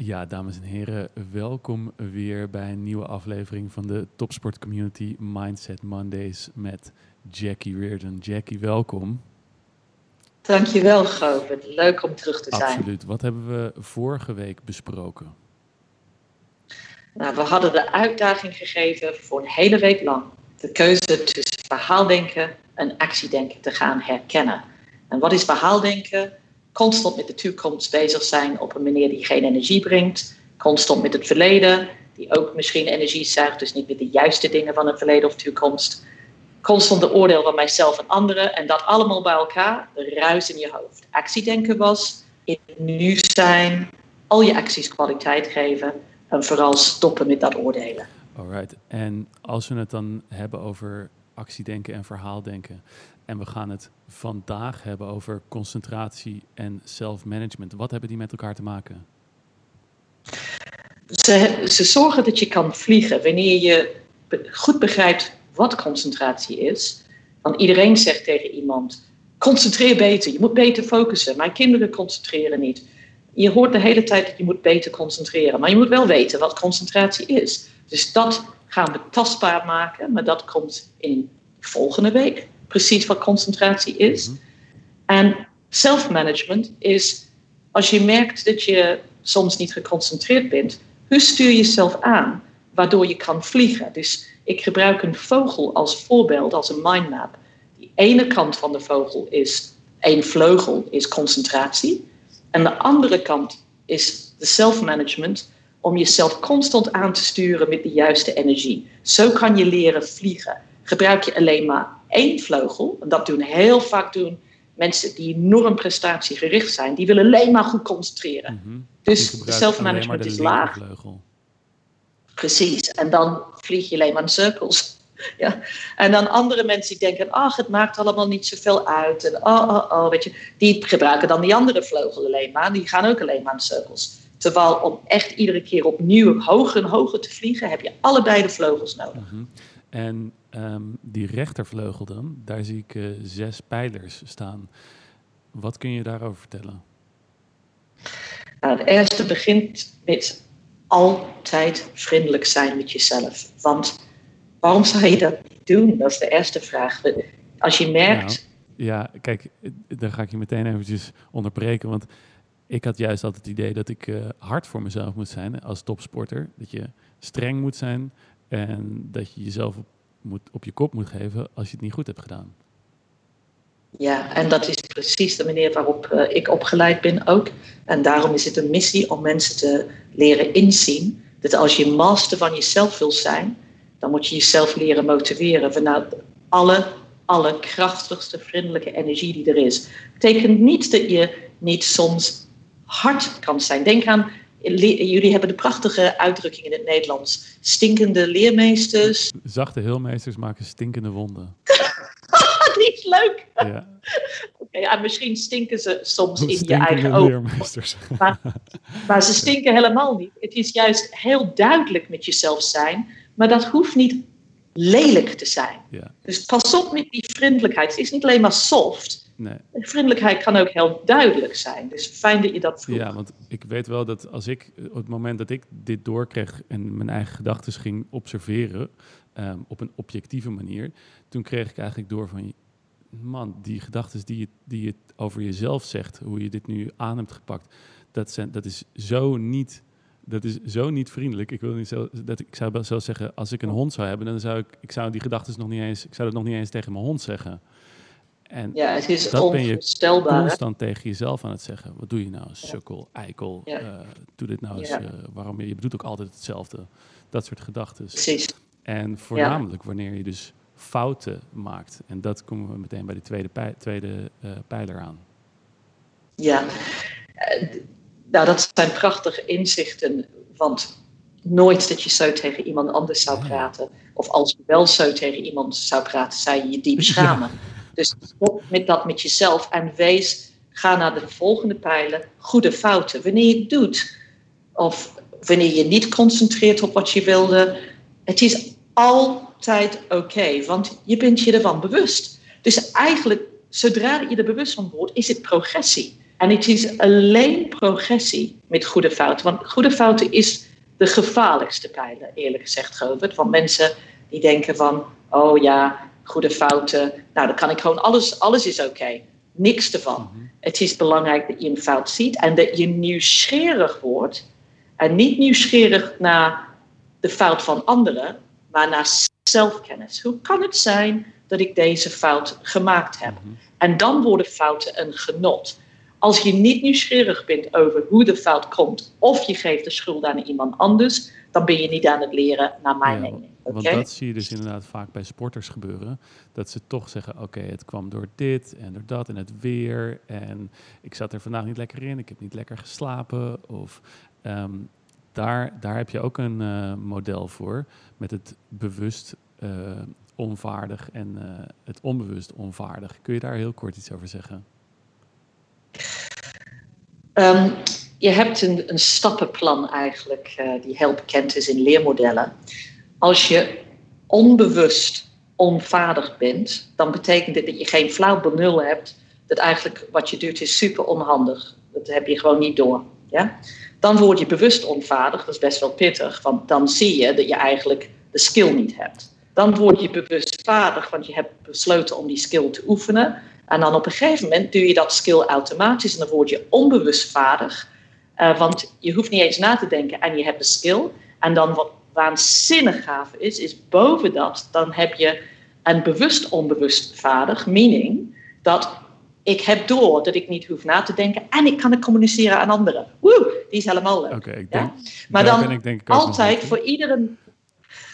Ja, dames en heren, welkom weer bij een nieuwe aflevering van de Topsport Community Mindset Mondays met Jackie Reardon. Jackie, welkom. Dankjewel, Govert. Leuk om terug te zijn. Absoluut. Wat hebben we vorige week besproken? Nou, we hadden de uitdaging gegeven voor een hele week lang de keuze tussen verhaaldenken en actiedenken te gaan herkennen. En wat is verhaaldenken? Constant met de toekomst bezig zijn op een manier die geen energie brengt. Constant met het verleden, die ook misschien energie zuigt, dus niet met de juiste dingen van het verleden of toekomst. Constant de oordeel van mijzelf en anderen en dat allemaal bij elkaar, ruis in je hoofd. Actiedenken was in het nu zijn, al je acties kwaliteit geven en vooral stoppen met dat oordelen. Alright, en als we het dan hebben over actiedenken en verhaaldenken. En we gaan het vandaag hebben over concentratie en self-management. Wat hebben die met elkaar te maken? Ze, ze zorgen dat je kan vliegen wanneer je goed begrijpt wat concentratie is. Want iedereen zegt tegen iemand: concentreer beter, je moet beter focussen. Mijn kinderen concentreren niet. Je hoort de hele tijd dat je moet beter concentreren, maar je moet wel weten wat concentratie is. Dus dat gaan we tastbaar maken, maar dat komt in volgende week precies wat concentratie is. Mhm. En self-management is als je merkt dat je soms niet geconcentreerd bent, hoe stuur je jezelf aan waardoor je kan vliegen? Dus ik gebruik een vogel als voorbeeld, als een mindmap. Die ene kant van de vogel is, één vleugel is concentratie. En de andere kant is de self-management om jezelf constant aan te sturen met de juiste energie. Zo kan je leren vliegen. Gebruik je alleen maar één vleugel, en dat doen heel vaak doen mensen die enorm prestatiegericht zijn, die willen alleen maar goed concentreren. Mm -hmm. Dus zelfmanagement is laag. Vleugel. Precies, en dan vlieg je alleen maar in cirkels. Ja. En dan andere mensen die denken, ach, het maakt allemaal niet zoveel uit. En oh, oh, oh, weet je, die gebruiken dan die andere vleugel alleen maar. Die gaan ook alleen maar in cirkels. Terwijl om echt iedere keer opnieuw hoger en hoger te vliegen, heb je allebei de vleugels nodig. Mm En Ehm, die rechtervleugel dan, daar zie ik uh, zes pijlers staan. Wat kun je daarover vertellen? Nou, het eerste begint met altijd vriendelijk zijn met jezelf. Want waarom zou je dat niet doen? Dat is de eerste vraag. Als je merkt. Nou, ja, kijk, dan ga ik je meteen eventjes onderbreken. Want ik had juist altijd het idee dat ik uh, hard voor mezelf moet zijn als topsporter. Dat je streng moet zijn en dat je jezelf op moet, op je kop moet geven als je het niet goed hebt gedaan. Ja, en dat is precies de manier waarop uh, ik opgeleid ben ook. En daarom is het een missie om mensen te leren inzien dat als je master van jezelf wil zijn, dan moet je jezelf leren motiveren vanuit alle, alle krachtigste vriendelijke energie die er is. Betekent niet dat je niet soms hard kan zijn. Denk aan jullie hebben de prachtige uitdrukking in het Nederlands. Stinkende leermeesters. Zachte heelmeesters maken stinkende wonden. Die is leuk. Ja. Okay, ja, misschien stinken ze soms in je eigen ogen. Maar, maar ze stinken helemaal niet. Het is juist heel duidelijk met jezelf zijn. Maar dat hoeft niet lelijk te zijn. Ja. Dus pas op met die vriendelijkheid. Het is niet alleen maar soft. Nee. Vriendelijkheid kan ook heel duidelijk zijn. Dus fijn dat je dat vroeg. Ja, want ik weet wel dat als ik op het moment dat ik dit doorkreeg en mijn eigen gedachten ging observeren um, op een objectieve manier, toen kreeg ik eigenlijk door van man, die gedachten die je, die je over jezelf zegt, hoe je dit nu aan hebt gepakt, dat, zijn, dat is zo niet. Dat is zo niet vriendelijk. Ik wil niet zo dat ik zou zelfs zeggen, als ik een hond zou hebben, dan zou ik, ik zou die gedachten nog niet eens, ik zou dat nog niet eens tegen mijn hond zeggen. En ja, het is dat ben je constant tegen jezelf aan het zeggen. Wat doe je nou, sukkel, eikel, ja. uh, doe dit nou eens, uh, waarom je, je doet ook altijd hetzelfde. Dat soort gedachten. Precies. En voornamelijk wanneer je dus fouten maakt. En dat komen we meteen bij de tweede, pij tweede uh, pijler aan. Ja, nou dat zijn prachtige inzichten, want nooit dat je zo tegen iemand anders zou praten. Of als je wel zo tegen iemand zou praten, zou je je diep schamen. Dus stop met dat met jezelf en wees, ga naar de volgende pijlen, goede fouten. Wanneer je het doet, of wanneer je niet concentreert op wat je wilde, het is altijd oké, want je bent je ervan bewust. Dus eigenlijk, zodra je er bewust van wordt, is het progressie. En het is alleen progressie met goede fouten. Want goede fouten is de gevaarlijkste pijler, eerlijk gezegd, Govert. Want mensen die denken van, oh ja, goede fouten. Nou, dan kan ik gewoon alles, alles is oké. Niks ervan. Mhm. Het is belangrijk dat je een fout ziet en dat je nieuwsgierig wordt. En niet nieuwsgierig naar de fout van anderen, maar naar zelfkennis. Hoe kan het zijn dat ik deze fout gemaakt heb? Mhm. En dan worden fouten een genot. Als je niet nieuwsgierig bent over hoe de fout komt, of je geeft de schuld aan iemand anders, dan ben je niet aan het leren, naar mijn mening. Want dat zie je dus inderdaad vaak bij sporters gebeuren. Dat ze toch zeggen, oké, het kwam door dit en door dat en het weer. En ik zat er vandaag niet lekker in, ik heb niet lekker geslapen. Of ehm, daar, daar heb je ook een uh, model voor met het bewust uh, onvaardig en uh, het onbewust onvaardig. Kun je daar heel kort iets over zeggen? Um, je hebt een, een stappenplan eigenlijk, die heel bekend is in leermodellen. Als je onbewust onvaardig bent, dan betekent dit dat je geen flauw benul hebt. Dat eigenlijk wat je doet is super onhandig. Dat heb je gewoon niet door. Ja? Dan word je bewust onvaardig, dat is best wel pittig, want dan zie je dat je eigenlijk de skill niet hebt. Dan word je bewust vaardig, want je hebt besloten om die skill te oefenen. En dan op een gegeven moment doe je dat skill automatisch en dan word je onbewust vaardig. Uh, want je hoeft niet eens na te denken en je hebt de skill. En dan waanzinnig gaaf is, is boven dat, dan heb je een bewust onbewust vaardig, meaning dat ik heb door dat ik niet hoef na te denken en ik kan het communiceren aan anderen. Woe, die is helemaal leuk. Okay, ik denk, ja? Maar dan ik denk altijd voor iedere.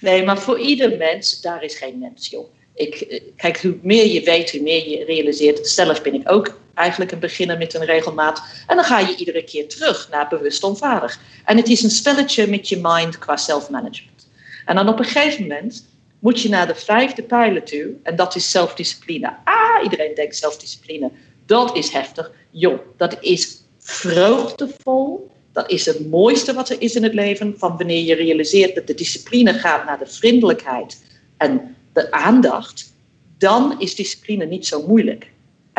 Nee, maar voor ieder mens, daar is geen mens, joh. Ik, eh, kijk, hoe meer je weet, hoe meer je realiseert. Zelf ben ik ook eigenlijk een beginner met een regelmaat. En dan ga je iedere keer terug naar bewust onvaardig. En het is een spelletje met je mind qua self-management. En dan op een gegeven moment moet je naar de vijfde pijler toe. En dat is zelfdiscipline. Ah, iedereen denkt zelfdiscipline. Dat is heftig. Joh, dat is vreugdevol. Dat is het mooiste wat er is in het leven. Van wanneer je realiseert dat de discipline gaat naar de vriendelijkheid en de aandacht. Dan is discipline niet zo moeilijk.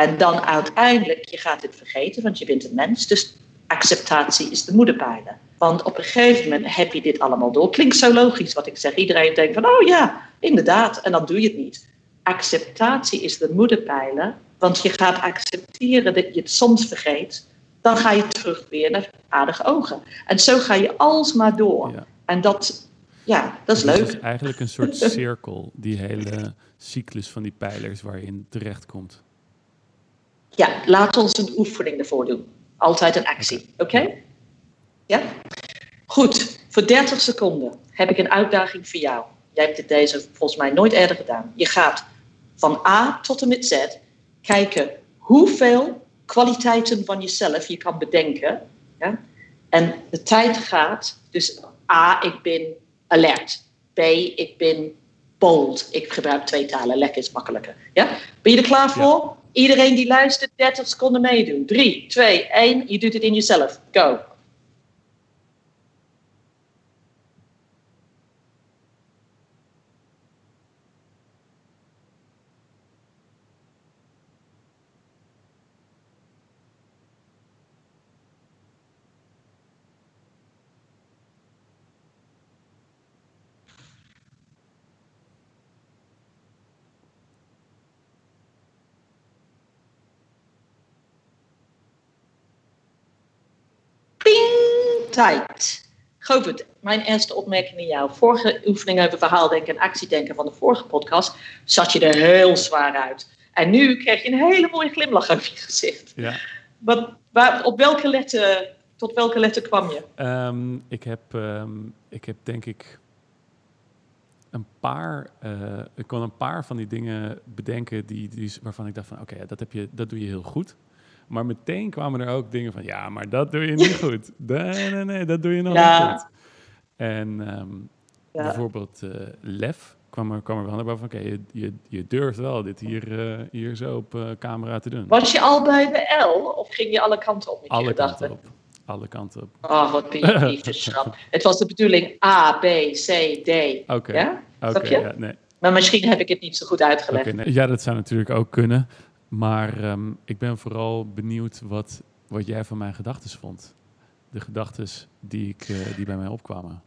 En dan uiteindelijk, je gaat het vergeten, want je bent een mens. Dus acceptatie is de moederpijler. Want op een gegeven moment heb je dit allemaal door. Klinkt zo logisch wat ik zeg. Iedereen denkt van, oh ja, inderdaad. En dan doe je het niet. Acceptatie is de moederpijler. Want je gaat accepteren dat je het soms vergeet. Dan ga je terug weer naar aardige ogen. En zo ga je alsmaar door. En dat, ja, dat is leuk. Het is eigenlijk een soort cirkel, die hele cyclus van die pijlers waar je in terecht komt. Ja, laat ons een oefening ervoor doen. Altijd een actie, oké? Ja? Goed, voor 30 seconden heb ik een uitdaging voor jou. Jij hebt dit deze volgens mij nooit eerder gedaan. Je gaat van A tot en met Z kijken hoeveel kwaliteiten van jezelf je kan bedenken. Ja? En de tijd gaat, dus A, ik ben alert. B, ik ben bold. Ik gebruik twee talen, lekker is makkelijker. Ja? Ben je er klaar voor? Iedereen die luistert, 30 seconden meedoen. 3, 2, 1. Je doet het in jezelf. Go. Tijd. Govert, mijn eerste opmerking aan jou. Vorige oefening over verhaaldenken en actiedenken van de vorige podcast zat je er heel zwaar uit. En nu krijg je een hele mooie glimlach over je gezicht. Ja. Wat, waar, op welke letter, tot welke letter kwam je? Ehm, ik, heb, ehm, ik heb denk ik een paar, uh, ik kon een paar van die dingen bedenken die, die, waarvan ik dacht van oké, dat dat, je, dat doe je heel goed. Maar meteen kwamen er ook dingen van, ja, maar dat doe je niet goed. Nee, nee, nee, dat doe je nog niet goed. En um, bijvoorbeeld uh, lef kwam er, kwam er wel naar van, oké, je, je, je, durft wel dit hier, uh, hier zo op uh, camera te doen. Was je al bij de L of ging je alle kanten op met alle je kanten op. Alle kanten op. Oh, wat schrap. Het was de bedoeling A, B, C, D. Oké. Okay. Ja? Okay, ja, nee. Maar misschien heb ik het niet zo goed uitgelegd. Nee. Ja, dat zou natuurlijk ook kunnen. Maar um, ik ben vooral benieuwd wat wat jij van mijn gedachten vond. De gedachten die, ik, uh, die bij mij opkwamen.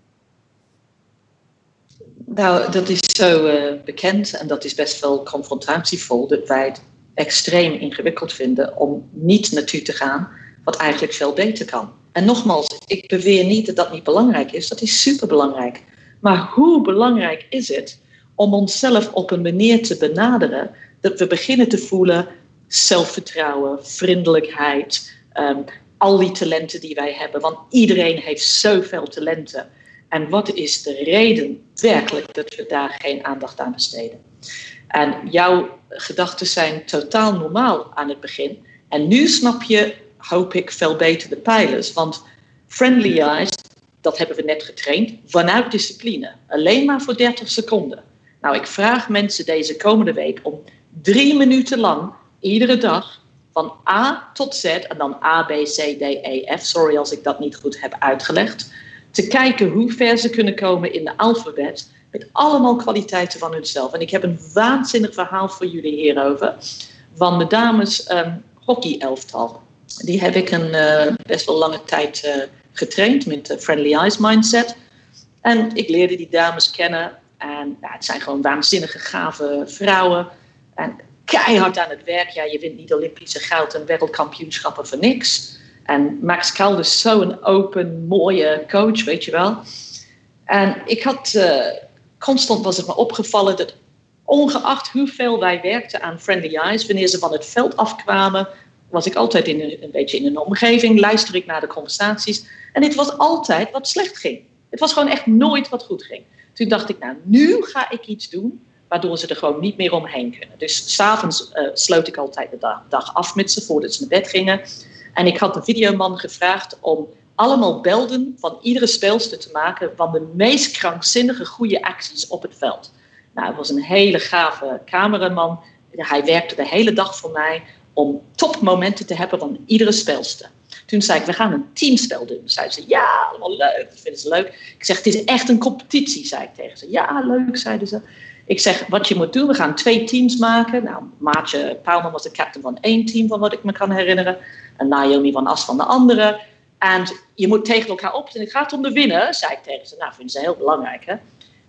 Nou, dat is zo uh, bekend en dat is best wel confrontatievol dat wij het extreem ingewikkeld vinden om niet naartoe te gaan wat eigenlijk veel beter kan. En nogmaals, ik beweer niet dat dat niet belangrijk is, dat is superbelangrijk. Maar hoe belangrijk is het om onszelf op een manier te benaderen dat we beginnen te voelen zelfvertrouwen, vriendelijkheid, um, al die talenten die wij hebben. Want iedereen heeft zoveel talenten. En wat is de reden werkelijk dat we daar geen aandacht aan besteden? En jouw gedachten zijn totaal normaal aan het begin. En nu snap je, hoop ik, veel beter de pijlers. Want friendly eyes, dat hebben we net getraind, vanuit discipline. Alleen maar voor 30 seconden. Nou, ik vraag mensen deze komende week om drie minuten lang, iedere dag, van A tot Z, en dan A, B, C, D, E, F, sorry als ik dat niet goed heb uitgelegd, te kijken hoe ver ze kunnen komen in de alfabet, met allemaal kwaliteiten van hunzelf. En ik heb een waanzinnig verhaal voor jullie hierover, van de dames um, hockey-elftal. Die heb ik een uh, best wel lange tijd uh, getraind met de Friendly Eyes Mindset. En ik leerde die dames kennen. En het zijn gewoon waanzinnige, gave vrouwen. En keihard aan het werk. Ja, je wint niet Olympische goud en wereldkampioenschappen voor niks. En Max Kalde is zo'n open, mooie coach, weet je wel. En ik had, uh, constant was het me opgevallen dat ongeacht hoeveel wij werkten aan Friendly Eyes, wanneer ze van het veld afkwamen, was ik altijd in een, een beetje in een omgeving, luister ik naar de conversaties. En het was altijd wat slecht ging. Het was gewoon echt nooit wat goed ging. Toen dacht ik, nou, nu ga ik iets doen waardoor ze er gewoon niet meer omheen kunnen. Dus s'avonds uh, sloot ik altijd de dag, af met ze voordat ze naar bed gingen. En ik had de videoman gevraagd om allemaal belden van iedere speelster te maken van de meest krankzinnige goede acties op het veld. Nou, het was een hele gave cameraman. Hij werkte de hele dag voor mij om topmomenten te hebben van iedere speelster. Toen zei ik, we gaan een teamspel doen. Zei ze, ja, allemaal leuk, dat vinden ze leuk. Ik zeg, het is echt een competitie, zei ik tegen ze. Ja, leuk, zeiden ze. Ik zeg, wat je moet doen, we gaan twee teams maken. Nou, Maatje Paalman was de captain van één team, van wat ik me kan herinneren. En Naomi van As van de andere. En je moet tegen elkaar op. En het gaat om de winnen, zei ik tegen ze. Nou, vinden ze heel belangrijk, hè.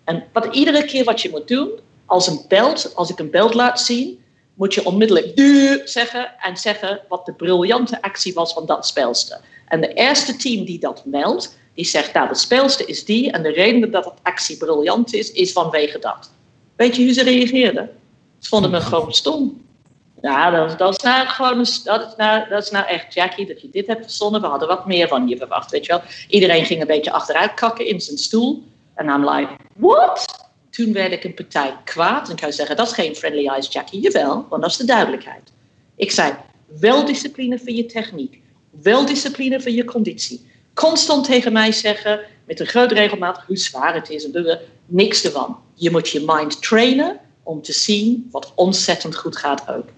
En wat iedere keer wat je moet doen, als een belt, als ik een belt laat zien, moet je onmiddellijk du zeggen en zeggen wat de briljante actie was van dat speelster. En de eerste team die dat meldt, die zegt, nou, de speelster is die en de reden dat het actie briljant is, is vanwege dat. Weet je hoe ze reageerden? Ze vonden me gewoon stom. Ja, dat, dat, is nou gewoon, dat, is nou, dat is nou echt, Jackie, dat je dit hebt verzonnen. We hadden wat meer van je verwacht, weet je wel. Iedereen ging een beetje achteruit kakken in zijn stoel. En I'm like, what? Toen werd ik een partij kwaad. En ik zou zeggen, dat is geen friendly eyes, Jackie. Jawel, want dat is de duidelijkheid. Ik zei, wel discipline voor je techniek. Wel discipline voor je conditie. Constant tegen mij zeggen, met een groot regelmaat, hoe zwaar het is. En niks ervan. Je moet je mind trainen om te zien wat ontzettend goed gaat ook.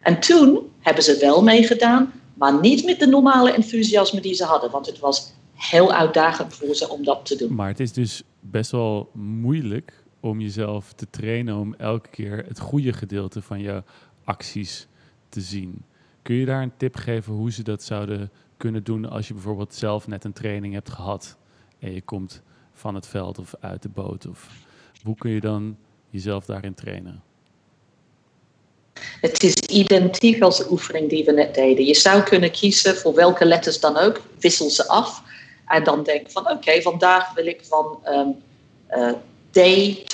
En toen hebben ze wel meegedaan, maar niet met de normale enthousiasme die ze hadden. Want het was heel uitdagend voor ze om dat te doen. Maar het is dus best wel moeilijk om jezelf te trainen om elke keer het goede gedeelte van je acties te zien. Kun je daar een tip geven hoe ze dat zouden kunnen doen als je bijvoorbeeld zelf net een training hebt gehad en je komt van het veld of uit de boot? Of hoe kun je dan jezelf daarin trainen? Het is identiek als de oefening die we net deden. Je zou kunnen kiezen voor welke letters dan ook, wissel ze af. En dan denk van oké, vandaag wil ik van um, uh, D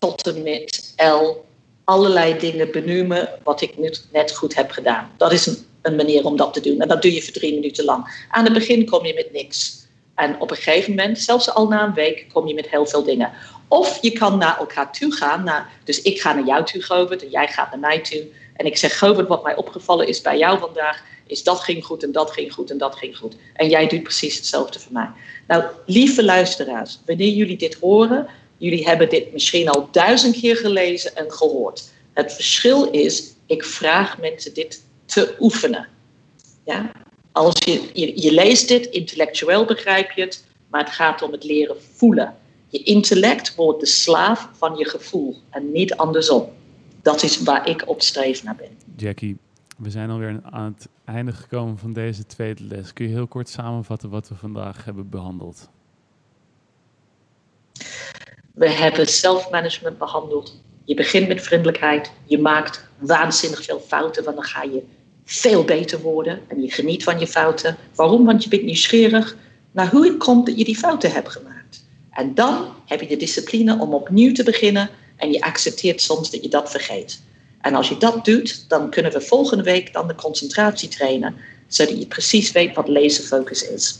tot en met L allerlei dingen benoemen wat ik nu net goed heb gedaan. Dat is een, een manier om dat te doen. En dat doe je voor drie minuten lang. Aan het begin kom je met niks. En op een gegeven moment, zelfs al na een week, kom je met heel veel dingen. Of je kan naar elkaar toe gaan. Dus ik ga naar jou toe, Govert, en jij gaat naar mij toe. En ik zeg, Govert, wat mij opgevallen is bij jou vandaag, is dat ging goed en dat ging goed en dat ging goed. En jij doet precies hetzelfde voor mij. Nou, lieve luisteraars, wanneer jullie dit horen, jullie hebben dit misschien al duizend keer gelezen en gehoord. Het verschil is, ik vraag mensen dit te oefenen. Ja? Als je, je, je leest dit, intellectueel begrijp je het, maar het gaat om het leren voelen. Je intellect wordt de slaaf van je gevoel en niet andersom. Dat is waar ik op streef naar ben. Jackie, We zijn alweer aan het einde gekomen van deze tweede les. Kun je heel kort samenvatten wat we vandaag hebben behandeld? We hebben zelfmanagement behandeld. Je begint met vriendelijkheid. Je maakt waanzinnig veel fouten, want dan ga je veel beter worden. En je geniet van je fouten. Waarom? Want je bent nieuwsgierig naar hoe het komt dat je die fouten hebt gemaakt. En dan heb je de discipline om opnieuw te beginnen. En je accepteert soms dat je dat vergeet. En als je dat doet, dan kunnen we volgende week dan de concentratie trainen, zodat je precies weet wat laserfocus is.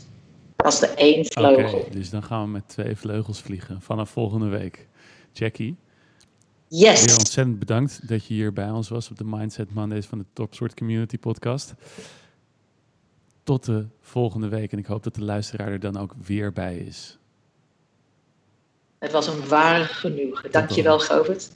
Dat is de één vleugel. Dus dan gaan we met twee vleugels vliegen vanaf volgende week. Jackie, Yes. weer ontzettend bedankt dat je hier bij ons was op de Mindset Mondays van de Topsport Community Podcast. Tot de volgende week en ik hoop dat de luisteraar er dan ook weer bij is. Het was een ware genoegen. Dankjewel, Govert.